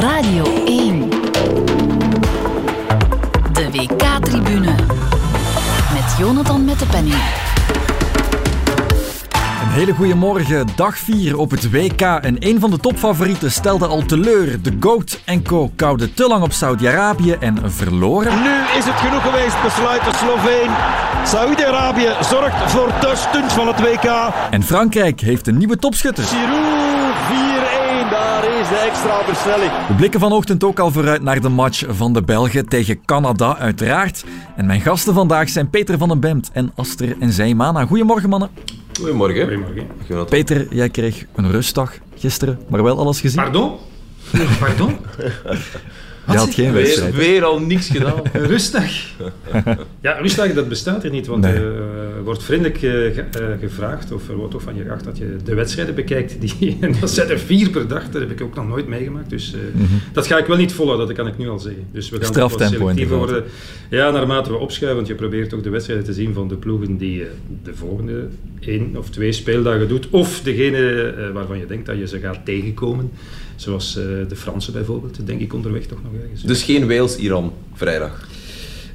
Radio 1. De WK-tribune. Met Jonathan met de penning. Een hele goede morgen, dag 4 op het WK. En een van de topfavorieten stelde al teleur. De GOAT en Co. koude te lang op Saudi-Arabië en verloren. Nu is het genoeg geweest, besluit de Sloveen. Saudi-Arabië zorgt voor de stunt van het WK. En Frankrijk heeft een nieuwe topschutter. Giroud, 4-1, daar is de extra versnelling. We blikken vanochtend ook al vooruit naar de match van de Belgen tegen Canada, uiteraard. En mijn gasten vandaag zijn Peter van den Bemt en Aster en Zijmana. Goedemorgen, mannen. Goedemorgen. Goedemorgen. Peter, jij kreeg een rustdag gisteren, maar wel alles gezien. Pardon? Pardon? Je had geen Weer, wedstrijd. hè? weer al niks gedaan. Rustdag? Ja, rustdag dat bestaat er niet, want Nee. er wordt vriendelijk eh, ge- eh, gevraagd, of er wordt ook van je geacht dat je de wedstrijden bekijkt. Die, en dat zijn er vier per dag, dat heb ik ook nog nooit meegemaakt. Dus eh, dat ga ik wel niet volhouden, dat kan ik nu al zeggen. Dus we gaan toch wat Straftempo selectiever worden. Ja, naarmate we opschuiven, want je probeert ook de wedstrijden te zien van de ploegen die eh, de volgende één of twee speeldagen doet. Of degene eh, waarvan je denkt dat je ze gaat tegenkomen. Zoals eh, de Fransen bijvoorbeeld, denk ik onderweg toch nog ergens. Dus geen Wales-Iran vrijdag.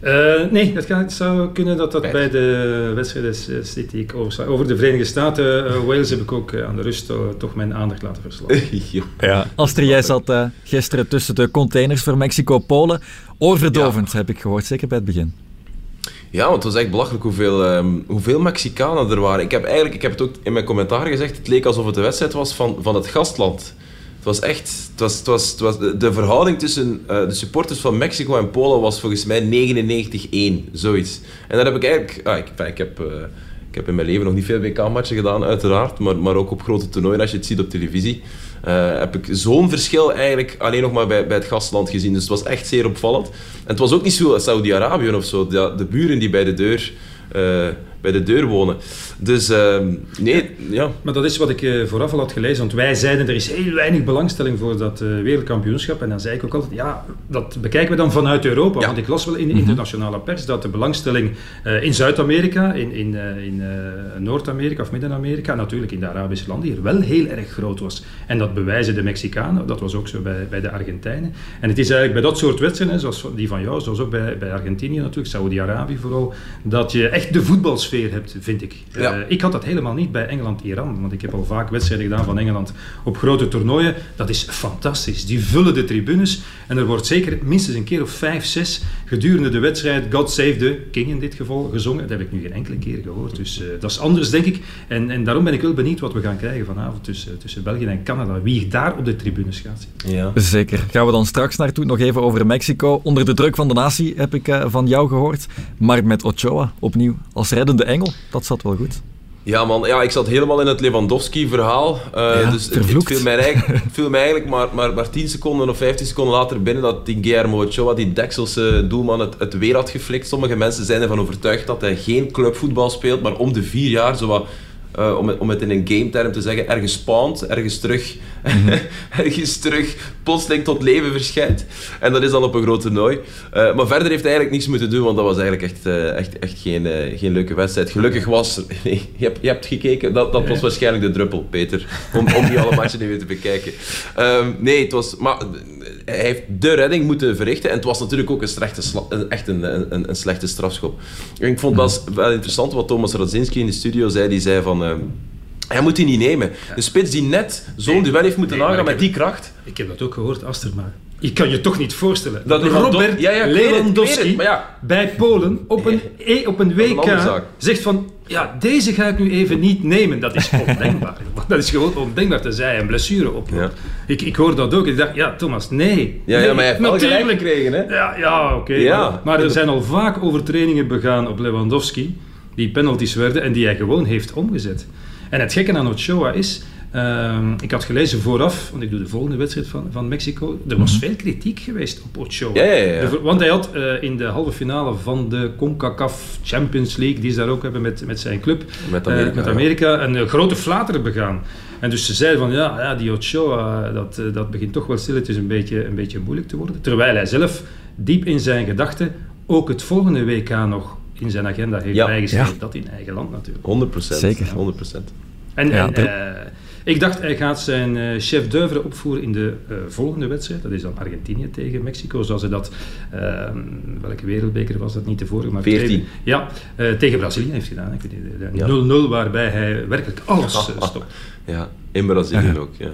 Eh, nee, het, kan, het zou kunnen dat dat bij de wedstrijden is, is die ik oversla. Over de Verenigde Staten, eh, Wales, heb ik ook eh, aan de rust eh, toch mijn aandacht laten verslaan. Ja. Aster, jij zat eh, gisteren tussen de containers voor Mexico-Polen. Oorverdovend, heb ik gehoord, zeker bij het begin. Ja, want het was echt belachelijk hoeveel, ehm, hoeveel Mexicanen er waren. Ik heb eigenlijk, ik heb het ook in mijn commentaar gezegd, het leek alsof het de wedstrijd was van, van het gastland. Het was echt, het was, het was, het was, de- verhouding tussen eh, de supporters van Mexico en Polen was volgens mij 99-1, zoiets. En daar heb ik eigenlijk, ah, ik, ik heb... eh, ik heb in mijn leven nog niet veel WK-matchen gedaan, uiteraard, maar, maar ook op grote toernooien, als je het ziet op televisie, eh, heb ik zo'n verschil eigenlijk alleen nog maar bij, bij het gastland gezien. Dus het was echt zeer opvallend. En het was ook niet zo Saudi-Arabië of zo, de, de buren die bij de deur, bij de deur wonen. Dus ehm, nee, ja. Maar dat is wat ik eh, vooraf al had gelezen, want wij zeiden er is heel weinig belangstelling voor dat eh, wereldkampioenschap. En dan zei ik ook altijd, ja, dat bekijken we dan vanuit Europa. Ja. Want ik las wel in de internationale pers dat de belangstelling eh, in Zuid-Amerika, in, in, in Noord-Amerika of Midden-Amerika, en natuurlijk in de Arabische landen hier wel heel erg groot was. En dat bewijzen de Mexicanen, dat was ook zo bij, bij de Argentijnen. En het is eigenlijk bij dat soort wedstrijden, zoals die van jou, zoals ook bij, bij Argentinië natuurlijk, Saudi-Arabië vooral, dat je echt de voetbalsfeer hebt, vind ik. Ja. Eh, ik had dat helemaal niet bij Engeland-Iran, want ik heb al vaak wedstrijden gedaan van Engeland op grote toernooien. Dat is fantastisch. Die vullen de tribunes en er wordt zeker minstens een keer of vijf, zes gedurende de wedstrijd God Save the King in dit geval gezongen. Dat heb ik nu geen enkele keer gehoord. Dus eh, dat is anders, denk ik. En, en daarom ben ik wel benieuwd wat we gaan krijgen vanavond tussen, tussen België en Canada. Wie daar op de tribunes gaat zitten. ja. Zeker. Gaan we dan straks naartoe. Nog even over Mexico. Onder de druk van de natie heb ik eh, van jou gehoord. Maar met Ochoa opnieuw als reddende engel. Dat zat wel goed. Ja, man. Ja, ik zat helemaal in het Lewandowski-verhaal. Ja, dus het- vervloekt. het viel mij eigenlijk, het viel mij eigenlijk maar, maar, maar 10 seconden of 15 seconden later binnen dat die Guillermo Ochoa, die Dekselse doelman, het, het weer had geflikt. Sommige mensen zijn ervan overtuigd dat hij geen clubvoetbal speelt, maar om de vier jaar, zo wat, eh, om, het, om het in een game-term te zeggen, ergens spawnt, ergens terug, ergens terug plotseling tot leven verschijnt. En dat is dan op een groot toernooi. Eh, maar verder heeft hij eigenlijk niets moeten doen, want dat was eigenlijk echt, eh, echt, echt geen, geen leuke wedstrijd. Gelukkig was... Nee, je, hebt, je hebt gekeken, dat, dat was waarschijnlijk de druppel, Peter. Om, om die alle matchen even te bekijken. Ehm, nee, het was... Maar hij heeft de redding moeten verrichten. En het was natuurlijk ook een, slechte echt een, een, een slechte strafschop. En ik vond dat wel interessant wat Thomas Radzinski in de studio zei. Die zei van... ehm, hij moet die niet nemen. De spits die net zo'n Nee. duel heeft moeten Nee, aangaan ik met die kracht... Ik heb dat ook gehoord, Aster, maar je kan je toch niet voorstellen Dat Robert Ja, ik het, ik Lewandowski het, ja. bij Polen op een, E- op een WK zegt van ja, deze ga ik nu even niet nemen. Dat is ondenkbaar. dat is gewoon ondenkbaar tenzij hij een blessure oploopt. Ik, ik hoor dat ook. Ik dacht, ja Thomas, nee. Ja, nee, ja, maar hij heeft natuurlijk. gekregen, hè? Ja, ja oké. Ja. maar, maar er zijn al vaak overtredingen begaan op Lewandowski, die penalties werden en die hij gewoon heeft omgezet. En het gekke aan Ochoa is, ehm, ik had gelezen vooraf, want ik doe de volgende wedstrijd van, van Mexico, er was veel kritiek geweest op Ochoa. Mhm. Ja, ja, ja. De- want hij had eh, in de halve finale van de CONCACAF Champions League, die ze daar ook hebben met, met zijn club, Met eh, Amerika, met ja. Amerika een eh, grote flater begaan. En dus ze zeiden van, ja, ja die Ochoa, dat, dat begint toch wel stilletjes een beetje, een beetje moeilijk te worden. Terwijl hij zelf diep in zijn gedachten ook het volgende WK nog in zijn agenda heeft Ja. bijgeschreven. Ja. Dat in eigen land natuurlijk. 100 procent. Zeker. 100 procent. En, Ja, en, Ik dacht, hij gaat zijn uh, chef d'oeuvre opvoeren in de uh, volgende wedstrijd. Dat is dan Argentinië tegen Mexico, zoals hij dat... Uh, welke wereldbeker was dat niet tevoren? Maar 14. ja, uh, tegen Brazilië heeft gedaan. 0-0, ja. waarbij hij werkelijk alles stopt. Ja, in Brazilië ja. ook, ja.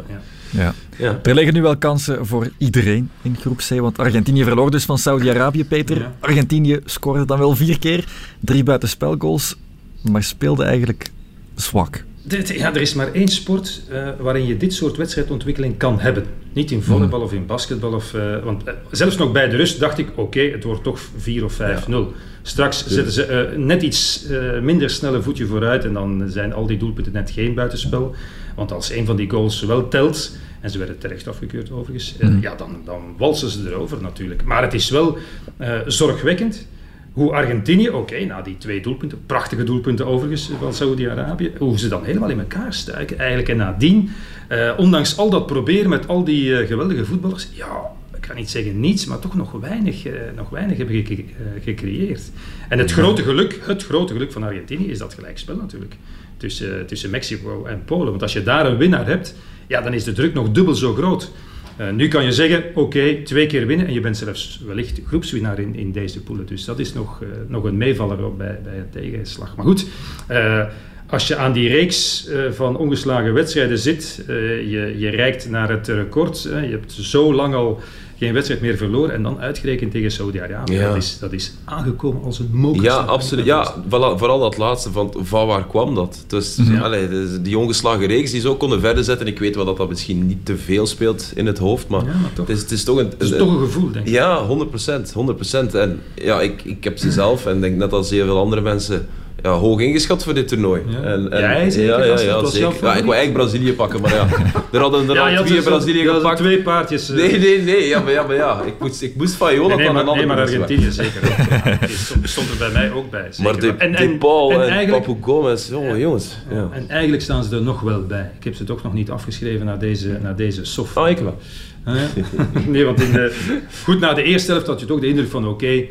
Ja. Ja. Er liggen nu wel kansen voor iedereen in groep C, want Argentinië verloor dus van Saudi-Arabië, Peter. Ja. Argentinië scoorde dan wel vier keer, drie buitenspelgoals, maar speelde eigenlijk zwak. Ja, er is maar één sport uh, waarin je dit soort wedstrijdontwikkeling kan hebben. Niet in volleybal of in basketbal. Of, uh, want uh, zelfs nog bij de rust dacht ik, oké, okay, het wordt toch 4 of 5-0. Ja. Straks ja. zetten ze net iets minder snelle voetje vooruit en dan zijn al die doelpunten net geen buitenspel. Want als een van die goals wel telt, en ze werden terecht afgekeurd overigens, mm. ja, dan, dan walsen ze erover natuurlijk. Maar het is wel zorgwekkend hoe Argentinië, oké, na die twee doelpunten, prachtige doelpunten overigens van Saudi-Arabië, hoe ze dan helemaal in elkaar stuiken eigenlijk. En nadien, uh, ondanks al dat proberen met al die uh, geweldige voetballers, ja, ik kan niet zeggen niets, maar toch nog weinig, uh, nog weinig hebben ge gecreëerd. En het grote geluk, het grote geluk van Argentinië is dat gelijkspel natuurlijk. Tussen, tussen Mexico en Polen. Want als je daar een winnaar hebt, ja, dan is de druk nog dubbel zo groot. Uh, nu kan je zeggen, oké, twee keer winnen en je bent zelfs wellicht groepswinnaar in, in deze poelen. Dus dat is nog, uh, nog een meevaller bij, bij een tegenslag. Maar goed, uh, als je aan die reeks van ongeslagen wedstrijden zit, je, je reikt naar het record. je hebt zo lang al geen wedstrijd meer verloren en dan uitgerekend tegen Saudi-Arabië. Ja. Dat, is, dat is aangekomen als een mogelijk. Ja, absoluut. Ja, vooral dat laatste, van, van waar kwam dat? Dus, ja. allee, die ongeslagen reeks die zo konden verder zetten, ik weet wel dat dat misschien niet te veel speelt in het hoofd, maar, ja, maar toch. Het, is, het is toch een... Het is toch een gevoel, denk ik. Ja, 100%. 100%. En ja, ik, ik heb ze zelf en denk net als heel veel andere mensen ja, hoog ingeschat voor dit toernooi. Ja. En, en, Jij zeker? Ja, ja, ja, zeker. ja, ik wou eigenlijk Brazilië pakken, maar ja. Er hadden er ja, al twee dus Brazilië gepakt. twee paardjes. Uh... Nee, nee, nee. Ja, maar ja, maar ja. Ik, moest, ik moest van Jonathan nee, nee, maar, Nee, maar Argentinië zeker stond, er bij mij ook bij. Zeker. Maar de, en, en, de Paul en, en Papu Gomez, jongen, jongens. Ja. En eigenlijk staan ze er nog wel bij. Ik heb ze toch nog niet afgeschreven naar deze, naar deze soft. Ah, ik wel. nee, want in de, goed, na de eerste helft had je toch de indruk van oké, okay,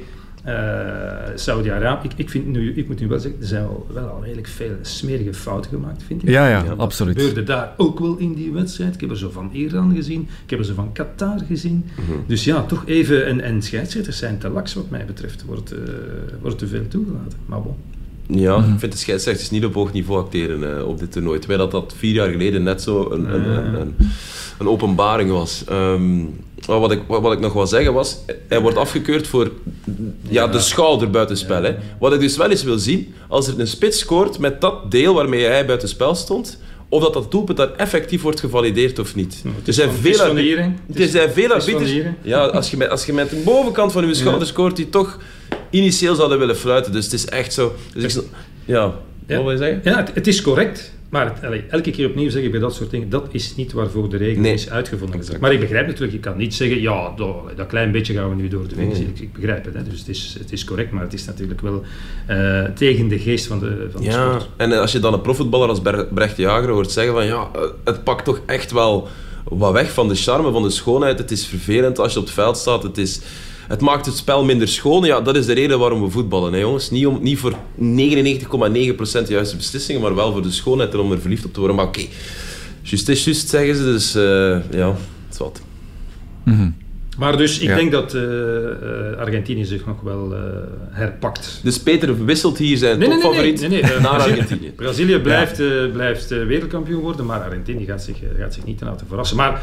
Saudi-Arabië. Ik, ik, vind nu, ik moet nu wel zeggen, er zijn wel, wel al redelijk veel smerige fouten gemaakt, vind ik. Ja, ja, ja absoluut. Dat gebeurde daar ook wel in die wedstrijd. Ik heb er zo van Iran gezien, ik heb er zo van Qatar gezien. Mm -hmm. Dus ja, toch even, en, en scheidsrechters zijn te laks wat mij betreft, wordt, uh, wordt te veel toegelaten. Maar bon. Ja, mm -hmm. ik vind de scheidsrechters niet op hoog niveau acteren uh, op dit toernooi. Terwijl dat, dat vier jaar geleden net zo een, een, een, een, een openbaring was. Um, wat ik, wat ik nog wil zeggen was, hij wordt afgekeurd voor ja, de schouder buitenspel. Hè. Wat ik dus wel eens wil zien, als er een spits scoort met dat deel waarmee hij buitenspel stond, of dat dat doelpunt dan effectief wordt gevalideerd of niet. er zijn veel arbiters. Er zijn veel arbiters. Ja, als je, met, als je met de bovenkant van je schouder scoort, die toch initieel zouden willen fluiten. Dus het is echt zo. Dus ik, ja, ja. wat wil je zeggen? Ja, het, het is correct. Maar het, elke keer opnieuw zeggen bij dat soort dingen, dat is niet waarvoor de regel nee. is uitgevonden. Exact. Maar ik begrijp natuurlijk, je kan niet zeggen, ja, dat, dat klein beetje gaan we nu door de. Nee. Ik, ik, begrijp het, hè. dus het is, het is correct, maar het is natuurlijk wel uh, tegen de geest van de, van de ja. sport. En als je dan een profvoetballer als Brecht Jager hoort zeggen van, ja, het pakt toch echt wel wat weg van de charme, van de schoonheid. Het is vervelend als je op het veld staat, het is het maakt het spel minder schoon. Ja, dat is de reden waarom we voetballen, hè, jongens. Niet, om, niet voor 99,9% juiste beslissingen, maar wel voor de schoonheid en om er verliefd op te worden. Maar oké, okay. just zeggen ze. Dus uh, ja, het is wat. -hmm. Maar dus ik ja. denk dat uh, Argentinië zich nog wel uh, herpakt. Dus Peter wisselt hier zijn nee, topfavoriet nee, nee, nee, naar Argentinië. Brazilië blijft, ja. uh, blijft wereldkampioen worden, maar Argentinië gaat zich, gaat zich niet laten verrassen. Maar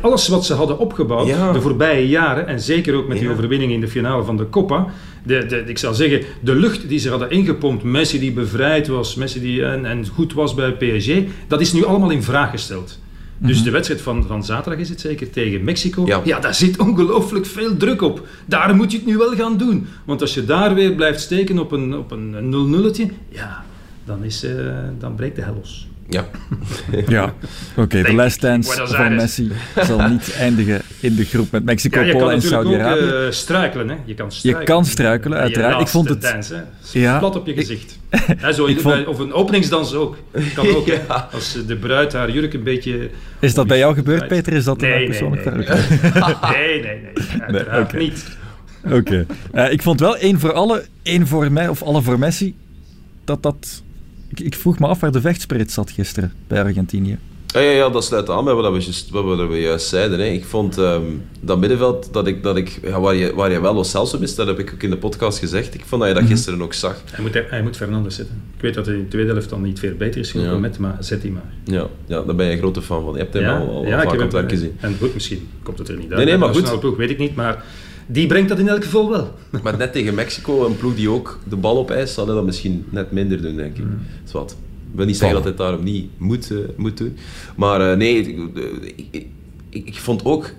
alles wat ze hadden opgebouwd ja. de voorbije jaren, en zeker ook met die overwinning in de finale van de Copa, de, de, ik zou zeggen, de lucht die ze hadden ingepompt, Messi die bevrijd was, Messi die en, en goed was bij PSG, dat is nu allemaal in vraag gesteld. Dus de wedstrijd van, van zaterdag is het zeker tegen Mexico. Ja, ja daar zit ongelooflijk veel druk op. Daar moet je het nu wel gaan doen. Want als je daar weer blijft steken op een 0-0'tje, op een ja, dan, is, uh, dan breekt de hel los. Ja. ja, oké. Okay, de last dance van Messi zal niet eindigen in de groep met Mexico, ja, Polen en Saudi-Arabië. Je kan uh, struikelen, hè. Je kan struikelen. Je kan struikelen, uiteraard. Ik vond het... Dance, ja, plat op je gezicht. ja, zo ik vond... Of een openingsdans ook. Kan ook, ja. Als de bruid haar jurk een beetje... Is dat bij jou gebeurd, Peter? Is dat nee, persoonlijk nee, nee. nee, nee, nee. Uiteraard nee, okay. niet. Oké. Okay. Uh, ik vond wel één voor alle, één voor mij of alle voor Messi, dat dat Ik, ik vroeg me af waar de vechtspirit zat gisteren bij Argentinië. Ja, ja, ja, dat sluit aan bij wat we, just, wat we, we juist zeiden. Hè. Ik vond ehm, dat middenveld, dat ik, dat ik, ja, waar, je, waar je wel Lo Celso mist, dat heb ik ook in de podcast gezegd. Ik vond dat je dat Mhm. gisteren ook zag. Hij moet, hij moet Fernandes zetten. Ik weet dat hij in de tweede helft dan niet veel beter is gelopen Ja. met, maar zet hij maar. Ja, ja, daar ben je een grote fan van. Je hebt hem al, al vaak ik op heb het werk hem- gezien. En goed, misschien komt het er niet uit. Nee, nee, maar goed. ploeg weet ik niet, maar die brengt dat in elk geval wel. Maar net tegen Mexico, een ploeg die ook de bal op ijs, zal hij dat misschien net minder doen, denk ik. Mm. Dat is wat. Ik wil niet zeggen dat hij het daarom niet moet, eh, moet doen. Maar eh, nee, ik, ik, ik, ik vond ook...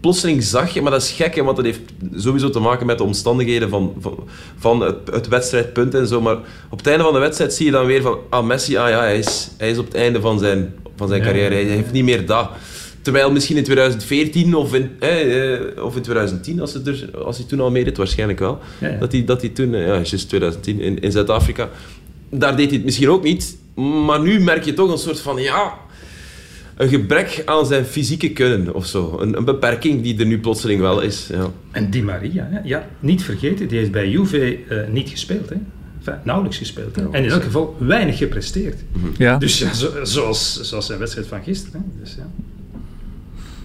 Plotseling zag je, maar dat is gek, hè, want dat heeft sowieso te maken met de omstandigheden van, van, van het, het wedstrijdpunt en zo. Maar op het einde van de wedstrijd zie je dan weer van... Ah, Messi, ah ja, hij is, hij is op het einde van zijn, van zijn Ja, carrière. Hij ja, ja. heeft niet meer dat. Terwijl misschien in 2014 of in, eh, eh, of in 2010, als, het er, als hij toen al meedeed, waarschijnlijk wel, Ja, ja. Dat, hij, dat hij toen, eh, ja, juist 2010 in, in Zuid-Afrika, daar deed hij het misschien ook niet. Maar nu merk je toch een soort van, ja, een gebrek aan zijn fysieke kunnen of zo. Een, een beperking die er nu plotseling wel is. Ja. En Di Maria, hè? ja, niet vergeten, die heeft bij Juve eh, niet gespeeld. Hè? Enfin, nauwelijks gespeeld. Hè? en in elk geval weinig gepresteerd. Ja. Dus ja, zo- zoals, zoals zijn wedstrijd van gisteren. Hè? Dus, ja.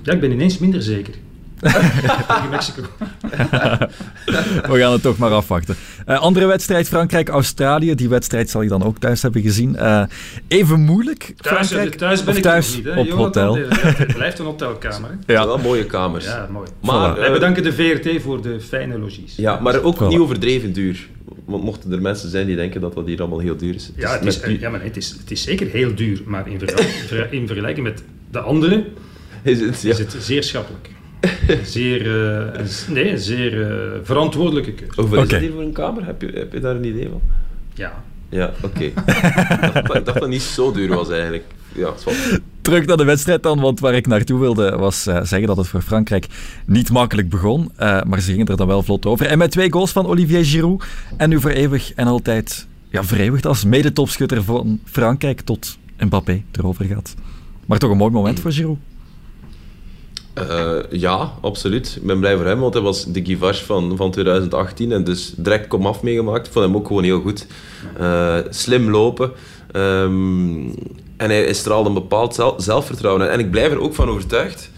Ja, ik ben ineens minder zeker. Tegen Mexico. We gaan het toch maar afwachten. Eh, andere wedstrijd, Frankrijk-Australië. Die wedstrijd zal je dan ook thuis hebben gezien. Eh, even moeilijk, Thuis, Frankrijk? thuis ben of ik thuis niet. Hè? op Jonathan, hotel? de- Het blijft een hotelkamer. Hè? Het Ja. wel mooie kamers. Ja, mooi. Maar, Voilà. Wij eh, bedanken de VRT voor de fijne logies. ja, maar ook Voilà. niet overdreven duur. Want mochten er mensen zijn die denken dat dat hier allemaal heel duur is. Het Ja, het met is, ja maar nee, het, is, het is zeker heel duur, maar in, in vergelijking met de andere is het, ja. is het zeer schappelijk. Zeer, eh, s- nee, een zeer eh, verantwoordelijke keuze. Hoeveel is dat hier voor een kamer? Heb je, heb je daar een idee van? Ja. Ja, oké. ik, dacht, dat- ik dacht dat het niet zo duur was eigenlijk. Ja, het Terug naar de wedstrijd dan, want waar ik naartoe wilde was eh, zeggen dat het voor Frankrijk niet makkelijk begon. eh, maar ze gingen er dan wel vlot over. En met twee goals van Olivier Giroud. En nu voor eeuwig en altijd ja, vereeuwigd als medetopschutter van Frankrijk tot Mbappé erover gaat. Maar toch een mooi moment voor Giroud. Eh, ja, absoluut. Ik ben blij voor hem, want hij was de Givars van, van 2018 en dus direct komaf meegemaakt. Ik vond hem ook gewoon heel goed. Eh, slim lopen. Ehm, en hij, straalde een bepaald zel- zelfvertrouwen. En ik blijf er ook van overtuigd.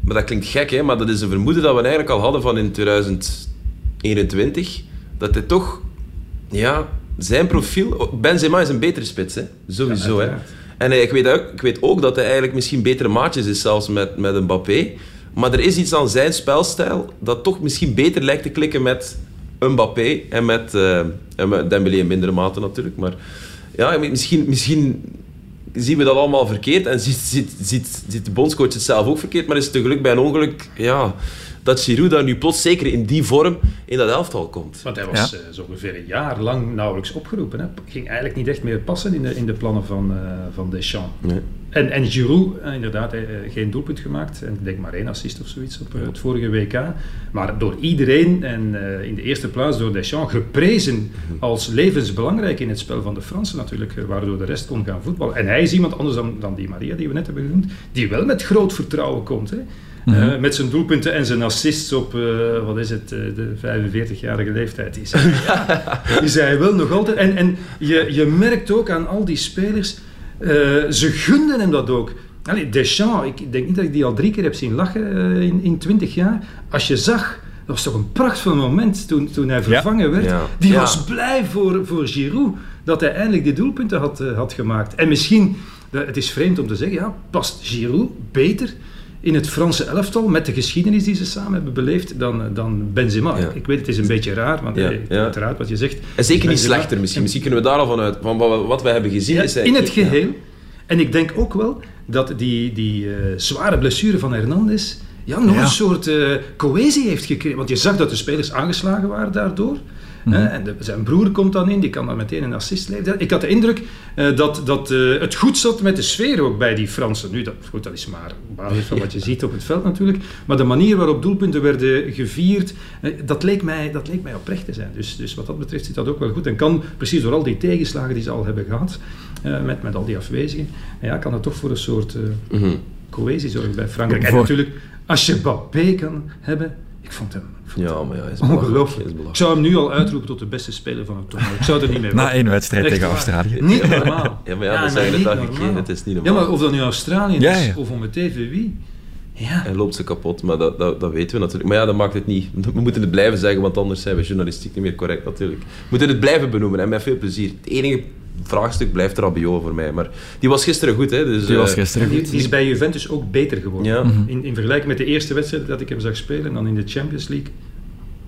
Maar dat klinkt gek, hè, maar dat is een vermoeden dat we eigenlijk al hadden van in 2021. Dat hij toch, ja, zijn profiel... Benzema is een betere spits, hè. Sowieso, hè. En hij- ik weet, ook, ik weet ook dat hij eigenlijk misschien betere maatjes is zelfs met, met Mbappé. Maar er is iets aan zijn spelstijl dat toch misschien beter lijkt te klikken met Mbappé en met, eh en met Dembélé in mindere mate natuurlijk. Maar ja, misschien, misschien zien we dat allemaal verkeerd en ziet, ziet, ziet, ziet de bondscoach het zelf ook verkeerd. Maar is het geluk bij een ongeluk ja, dat Giroud daar nu plots zeker in die vorm in dat elftal komt. Want hij was eh, zo ongeveer een jaar lang nauwelijks opgeroepen. Hè. Ging eigenlijk niet echt meer passen in de, in de plannen van, eh, van Deschamps. Nee. En, en Giroud, eh, inderdaad, geen doelpunt gemaakt. En ik denk maar één assist of zoiets op het vorige WK. Maar door iedereen, en eh, in de eerste plaats door Deschamps, geprezen als levensbelangrijk in het spel van de Fransen natuurlijk. Waardoor de rest kon gaan voetballen. En hij is iemand anders dan, dan die Maria, die we net hebben genoemd, die wel met groot vertrouwen komt. Hè. Eh, met zijn doelpunten en zijn assists op, eh, wat is het, eh, de 45-jarige leeftijd. Is hij, ja, is hij wel nog altijd. En, en je, je merkt ook aan al die spelers, eh, ze gunden hem dat ook. Allee, Deschamps, ik denk niet dat ik die al drie keer heb zien lachen eh, in, in 20 jaar. Als je zag, dat was toch een prachtvol moment toen, toen hij vervangen werd. Ja. Die Ja. was blij voor, voor Giroud dat hij eindelijk die doelpunten had, had gemaakt. En misschien, het is vreemd om te zeggen, ja, past Giroud beter in het Franse elftal met de geschiedenis die ze samen hebben beleefd dan, dan Benzema. Ja. Ik weet, het is een beetje raar, want Ja, eh, ja. uiteraard wat je zegt. En zeker niet slechter misschien. Misschien kunnen we daar al van uit. Van wat we hebben gezien is in het geheel. En ik denk ook wel dat die, die eh, zware blessure van Hernandez ja, nog een soort eh, cohesie heeft gekregen. Want je zag dat de spelers aangeslagen waren daardoor. Hè, en de- zijn broer komt dan in, die kan dan meteen een assist leveren. Ik had de indruk eh, dat, dat eh, het goed zat met de sfeer ook bij die Fransen. Nu, dat, goed, dat is maar op basis van wat je ziet op het veld natuurlijk. Maar de manier waarop doelpunten werden gevierd, eh, dat, leek mij, dat leek mij oprecht te zijn. Dus, dus wat dat betreft zit dat ook wel goed. En kan precies door al die tegenslagen die ze al hebben gehad, eh, met, met al die afwezigen, ja, kan het toch voor een soort Mhm. cohesie zorgen bij Frankrijk. En natuurlijk, als je Mbappé kan hebben, Ik vond hem ik vond Ja, maar ja, hij is belachelijk. ongelooflijk. Is Ik zou hem nu al uitroepen tot de beste speler van het toernooi. Ik zou er niet mee Na één wedstrijd tegen. Australië. Niet normaal. Ja, maar ja, we zeggen niet het elke normaal. keer, het is niet Ja, normaal. maar of dat nu Australië Ja, is ja. of om het even wie. Ja. Hij loopt ze kapot, maar dat, dat, dat weten we natuurlijk. Maar ja, dat maakt het niet. We moeten het blijven zeggen, want anders zijn we journalistiek niet meer correct natuurlijk. We moeten het blijven benoemen en met veel plezier. Het enige vraagstuk blijft Rabiot voor mij. Maar die was gisteren goed, hè. Dus, Die was eh, gisteren goed. die is bij Juventus ook beter geworden. Ja. In, in vergelijking met de eerste wedstrijd dat ik hem zag spelen, en dan in de Champions League,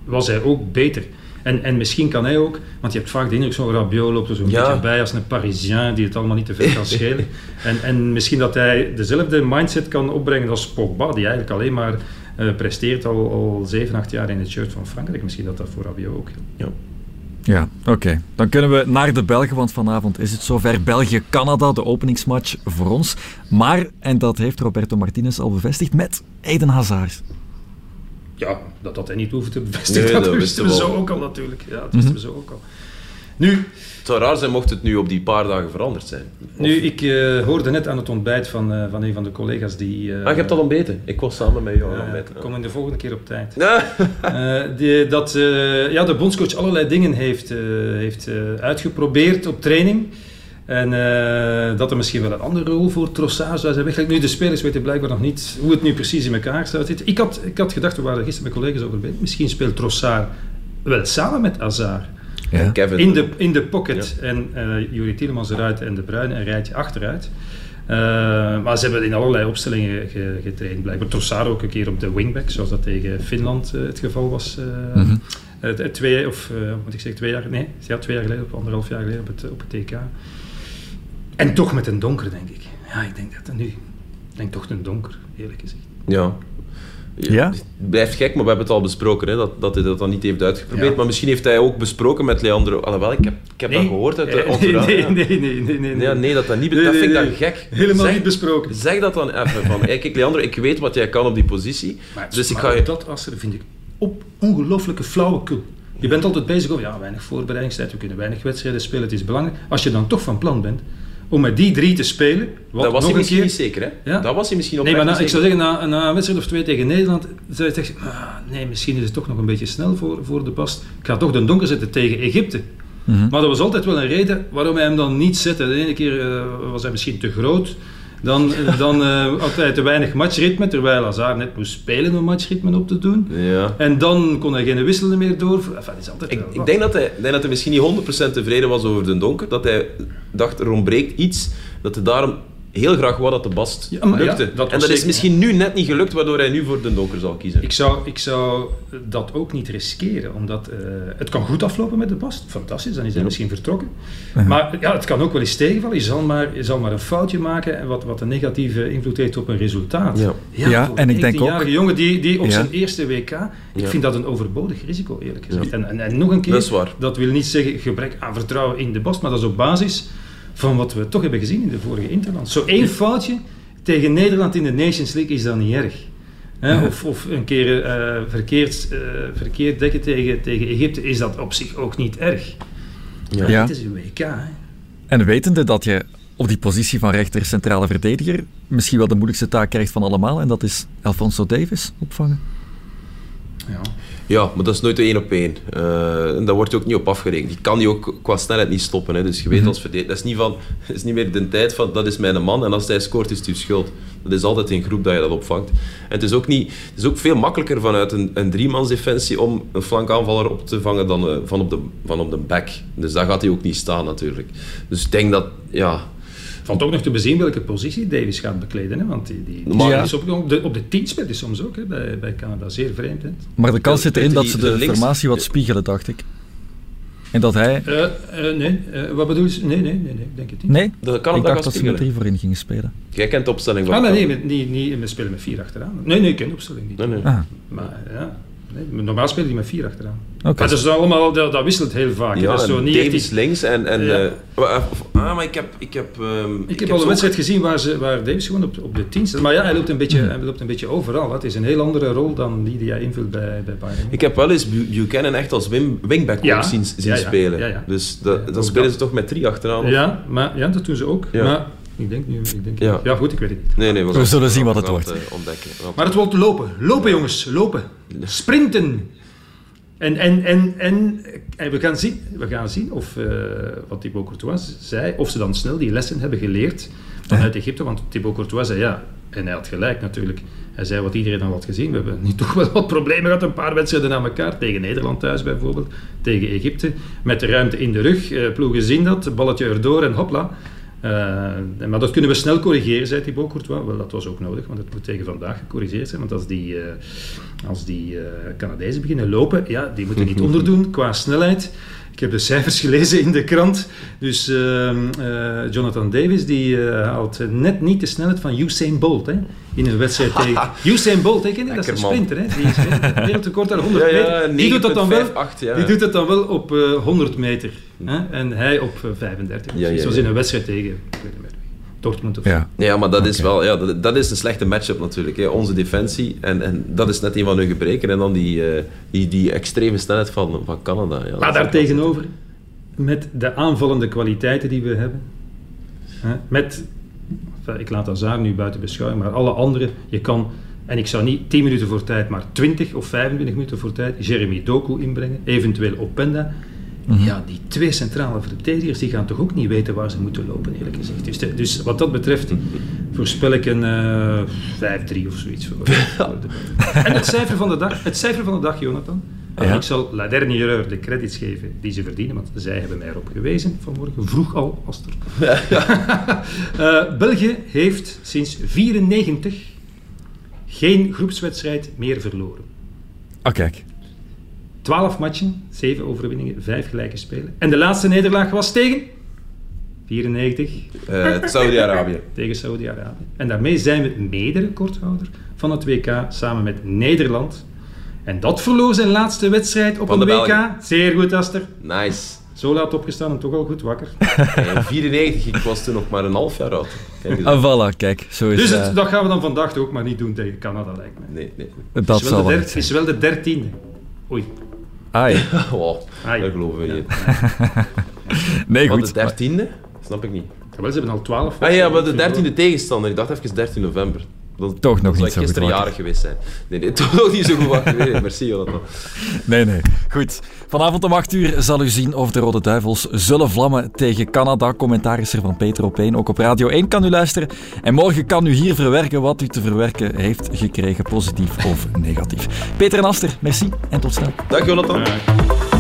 was hij ook beter. En, en misschien kan hij ook, want je hebt vaak de indruk, zo'n Rabiot loopt er zo'n Ja. beetje bij als een Parisien die het allemaal niet te veel kan schelen. en, en misschien dat hij dezelfde mindset kan opbrengen als Pogba, die eigenlijk alleen maar eh, presteert al, al 7, 8 jaar in het shirt van Frankrijk. Misschien dat dat voor Rabiot ook ja. Ja, oké. Dan kunnen we naar de Belgen, want vanavond is het zover. België-Canada, de openingsmatch voor ons. Maar, en dat heeft Roberto Martinez al bevestigd, met Eden Hazard. Ja, dat had hij niet hoeven te bevestigen. Nee, dat, dat wisten we zo ook al natuurlijk. Ja, dat wisten we zo ook al. Nu, Het zou raar zijn mocht het nu op die paar dagen veranderd zijn. Of- Nu, ik eh, hoorde net aan het ontbijt van, eh, van een van de collega's die... eh, Ah, je hebt al ontbeten. Ik was samen met jou aan ontbijten. kom in de volgende keer op tijd. Die, dat ja, de bondscoach allerlei dingen heeft, heeft uitgeprobeerd op training. En dat er misschien wel een andere rol voor Trossard zou zijn weggelegd. Nu, de spelers weten blijkbaar nog niet hoe het nu precies in elkaar zou zitten. Ik had, ik had gedacht, we waren er gisteren met collega's over bezig, misschien speelt Trossard wel samen met Hazard. Ja. Kevin. In de, in de pocket. En eh Juri Tielemans eruit en De Bruyne een rijtje achteruit. Eh, maar ze hebben in allerlei opstellingen ge- getraind. Blijkbaar Trossard ook een keer op de wingback, zoals dat tegen Finland eh, het geval was. eh, Mhm. eh, twee, of eh, wat moet ik zeggen, twee jaar, nee, ja, twee jaar geleden, of anderhalf jaar geleden op het, op het TK. En toch met een donker, denk ik. Ja, ik denk dat dat nu. Ik denk toch een donker, eerlijk gezegd. Ja. Ja? Het blijft gek, maar we hebben het al besproken, hè, dat, dat hij dat dan niet heeft uitgeprobeerd. Ja. Maar misschien heeft hij ook besproken met Leandro. Alhoewel, ik heb, ik heb dat gehoord uit de entourage, nee, nee, nee, nee, nee, nee. Nee, dat dat niet... Nee, dat nee, vind ik nee. dan gek. Helemaal Zeg- niet besproken. Zeg dat dan even van, hey, kijk Leandro, ik weet wat jij kan op die positie, Maar, dus ik maar ga je... dat Asser vind ik op ongelooflijke flauwekul. Je bent altijd bezig over, ja, weinig voorbereidingstijd, we kunnen weinig wedstrijden spelen, het is belangrijk. Als je dan toch van plan bent om met die drie te spelen, wat Dat was nog hij misschien keer... niet zeker, hè? Ja. Dat was hij misschien Nee, oprecht maar na, ik zou zeggen, na, na een wedstrijd of twee tegen Nederland, zou je zeggen, ah, nee, misschien is het toch nog een beetje snel voor, voor de past. Ik ga toch de donker zetten tegen Egypte. Mhm. Maar er was altijd wel een reden waarom hij hem dan niet zette. De ene keer eh, was hij misschien te groot. Dan, eh, dan eh, had hij te weinig matchritme, terwijl Hazard net moest spelen om matchritme op te doen. Ja. En dan kon hij geen wisselen meer door. Enfin, is altijd Ik, denk dat, hij, ik denk dat hij misschien niet 100% tevreden was over de donker. Dat hij dacht, er ontbreekt iets. Dat hij daarom heel graag wou dat de bast Ja, maar ja, lukte. dat was en dat is misschien nu net niet gelukt, waardoor hij nu voor de donker zal kiezen. Ik zou, ik zou dat ook niet riskeren, omdat eh, het kan goed aflopen met de Bast. Fantastisch, dan is hij Ja. misschien vertrokken. Maar ja, het kan ook wel eens tegenvallen. Je zal maar, je zal maar een foutje maken en wat, wat een negatieve invloed heeft op een resultaat. Ja. En ik denk een 19-jarige ook- jongen die, die op Ja. zijn eerste WK, ik Ja. vind dat een overbodig risico eerlijk gezegd. Ja. En, en, en nog een keer, Dat dat wil niet zeggen gebrek aan vertrouwen in de Bast, maar dat is op basis van wat we toch hebben gezien in de vorige Interland. Zo één foutje tegen Nederland in de Nations League is dan niet erg. Hè? Of, of een keer eh, verkeerd, eh, verkeerd dekken tegen, tegen Egypte is dat op zich ook niet erg. Ja. Ja. Het is een WK. Hè? En wetende dat je op die positie van rechter centrale verdediger misschien wel de moeilijkste taak krijgt van allemaal, en dat is Alfonso Davis opvangen. Ja. Ja, maar dat is nooit de één op één. Eh, en daar wordt je ook niet op afgerekend. Die kan die ook qua snelheid niet stoppen. Hè. Dus je weet Mhm. als verdediger, dat is niet van, dat is niet meer de tijd van, dat is mijn man en als hij scoort is het uw schuld. Dat is altijd in groep dat je dat opvangt. En het is ook, niet, het is ook veel makkelijker vanuit een, een driemansdefensie om een flankaanvaller op te vangen dan eh, van, op de, van op de back. Dus daar gaat hij ook niet staan natuurlijk. Dus ik denk dat, ja... Valt ook nog te bezien welke positie Davis gaat bekleden. Hè? Want die, die, die Maar- is op, op de, op de 10 speelt hij soms ook hè? Bij, bij Canada. Zeer vreemd. Hè? Maar de kans zit erin dat ze de de links- formatie wat spiegelen, dacht ik. En dat hij... Eh, eh, nee, eh, wat bedoel je? Nee, nee, nee, nee, ik denk het niet. Nee, Dat kan ik dacht dat ze met drie voorin gingen spelen. Jij kent de opstelling van Ah, maar nee, niet, niet, we spelen met vier achteraan. Nee, nee, ik ken de opstelling niet. Nee, nee. Ah, Maar ja, nee, normaal spelen die met vier achteraan. oké. Maar dat, is allemaal, dat, dat wisselt heel vaak. Ja, dat is zo niet Davis iets- links en... en Ja. eh, of- ah, maar ik heb... Ik heb, ehm, Ik heb al een wedstrijd gezien waar, ze, waar Davis gewoon op, op de 10 staat. Maar ja, hij loopt, een beetje, hij loopt een beetje overal. Het is een heel andere rol dan die die hij invult bij, bij Bayern. Ik heb wel eens Bu- Buchanan echt als wing, wingback Ja. zien, zien Ja, ja. spelen. Ja, ja. Dus dat, Ja, dan spelen dat. ze toch met drie achteraan. of- Ja, maar, ja, dat doen ze ook. Ja. Maar Ik denk nu, ik denk Ja. ja. goed, ik weet het niet. Nee, nee, We zullen zien wat het wordt. eh, ontdekken. Maar het wordt lopen. Lopen, jongens. Lopen. Sprinten. En, en, en, en, en we, gaan zien, we gaan zien of, eh, wat Thibaut Courtois zei, of ze dan snel die lessen hebben geleerd vanuit Egypte. Want Thibaut Courtois zei ja, en hij had gelijk natuurlijk. Hij zei wat iedereen al had gezien. We hebben nu toch wel wat problemen gehad. Een paar wedstrijden aan elkaar. Tegen Nederland thuis bijvoorbeeld. Tegen Egypte. Met de ruimte in de rug. Eh, ploegen zien dat. Balletje erdoor en hopla. Eh, maar dat kunnen we snel corrigeren, zei Thibaut Courtois. Wel, dat was ook nodig, want het moet tegen vandaag gecorrigeerd zijn. Want als die, eh, als die eh, Canadezen beginnen lopen, ja, die moeten niet onderdoen qua snelheid. Ik heb de cijfers gelezen in de krant. Dus ehm, eh, Jonathan Davis die eh, haalt net niet de snelheid van Usain Bolt hè, in een wedstrijd tegen... Usain Bolt, hè, ken dat is een sprinter. Hè? Die is wereldrecord daar 100 Ja, ja, meter. Die doet dat dan wel, 9,58, ja. die doet dat dan wel op eh, 100 meter. Hè? En hij op eh, 35. Ja, ja, Zoals ja. in een wedstrijd tegen ik weet niet meer. Dortmund of Ja. Ja, maar dat is wel ja, dat, dat is een slechte matchup natuurlijk. Hè. Onze defensie, en, en dat is net een van hun gebreken. En dan die, eh, die, die extreme snelheid van, van Canada. Ja, Maar is daar ook tegenover, met de aanvallende kwaliteiten die we hebben, hè, met, ik laat Hazard nu buiten beschouwing, maar alle anderen, je kan, en ik zou niet 10 minuten voor tijd, maar 20 of 25 minuten voor tijd Jeremy Doku inbrengen, eventueel Openda. Ja, die twee centrale verdedigers die gaan toch ook niet weten waar ze moeten lopen, eerlijk gezegd. Dus, de- dus wat dat betreft voorspel ik een eh 5-3 of zoiets. Voor, voor de- en het cijfer van de dag, het cijfer van de dag, Jonathan. Ja. Ik zal La Dernière de credits geven die ze verdienen, want zij hebben mij erop gewezen vanmorgen, vroeg al, als er. Eh, België heeft sinds 94 geen groepswedstrijd meer verloren. Ah, kijk. 12 matchen, 7 overwinningen, 5 gelijke spelen. En de laatste nederlaag was tegen 94 Eh, Saudi-Arabië. tegen Saudi-Arabië. En daarmee zijn we mede-recordhouder van het WK samen met Nederland. En dat verloor zijn laatste wedstrijd op Van een de WK. Belgen. Zeer goed, Aster. Nice. Zo laat opgestaan en toch al goed wakker. In 94, ik was toen nog maar een half jaar oud. Ah, voilà, kijk. Zo is Dus eh, dat gaan we dan vandaag ook maar niet doen tegen Canada, lijkt me. Nee, nee. Dat Het is zal wel, wel de is wel de dertiende. Oei. Ja. Wow, ja. dat geloven we Ja. niet. Nee, Wat, goed. de dertiende? Snap ik niet. Jawel, ze hebben al twaalf. Ah ja, maar de dertiende tegenstander. Ik dacht even 13 november. Dat, Toch nog dat zou niet zo ik goed gisteren jarig geweest zijn. Nee, nee, toch nog niet zo goed wakker. Nee, merci Jonathan. Nee, nee. Goed. Vanavond om 8 uur zal u zien of de Rode Duivels zullen vlammen tegen Canada. Commentaar is er van Peter op 1. Ook op Radio 1 kan u luisteren. En morgen kan u hier verwerken wat u te verwerken heeft gekregen, positief of negatief. Peter en Aster, merci en tot snel. Dag Jonathan. Ja.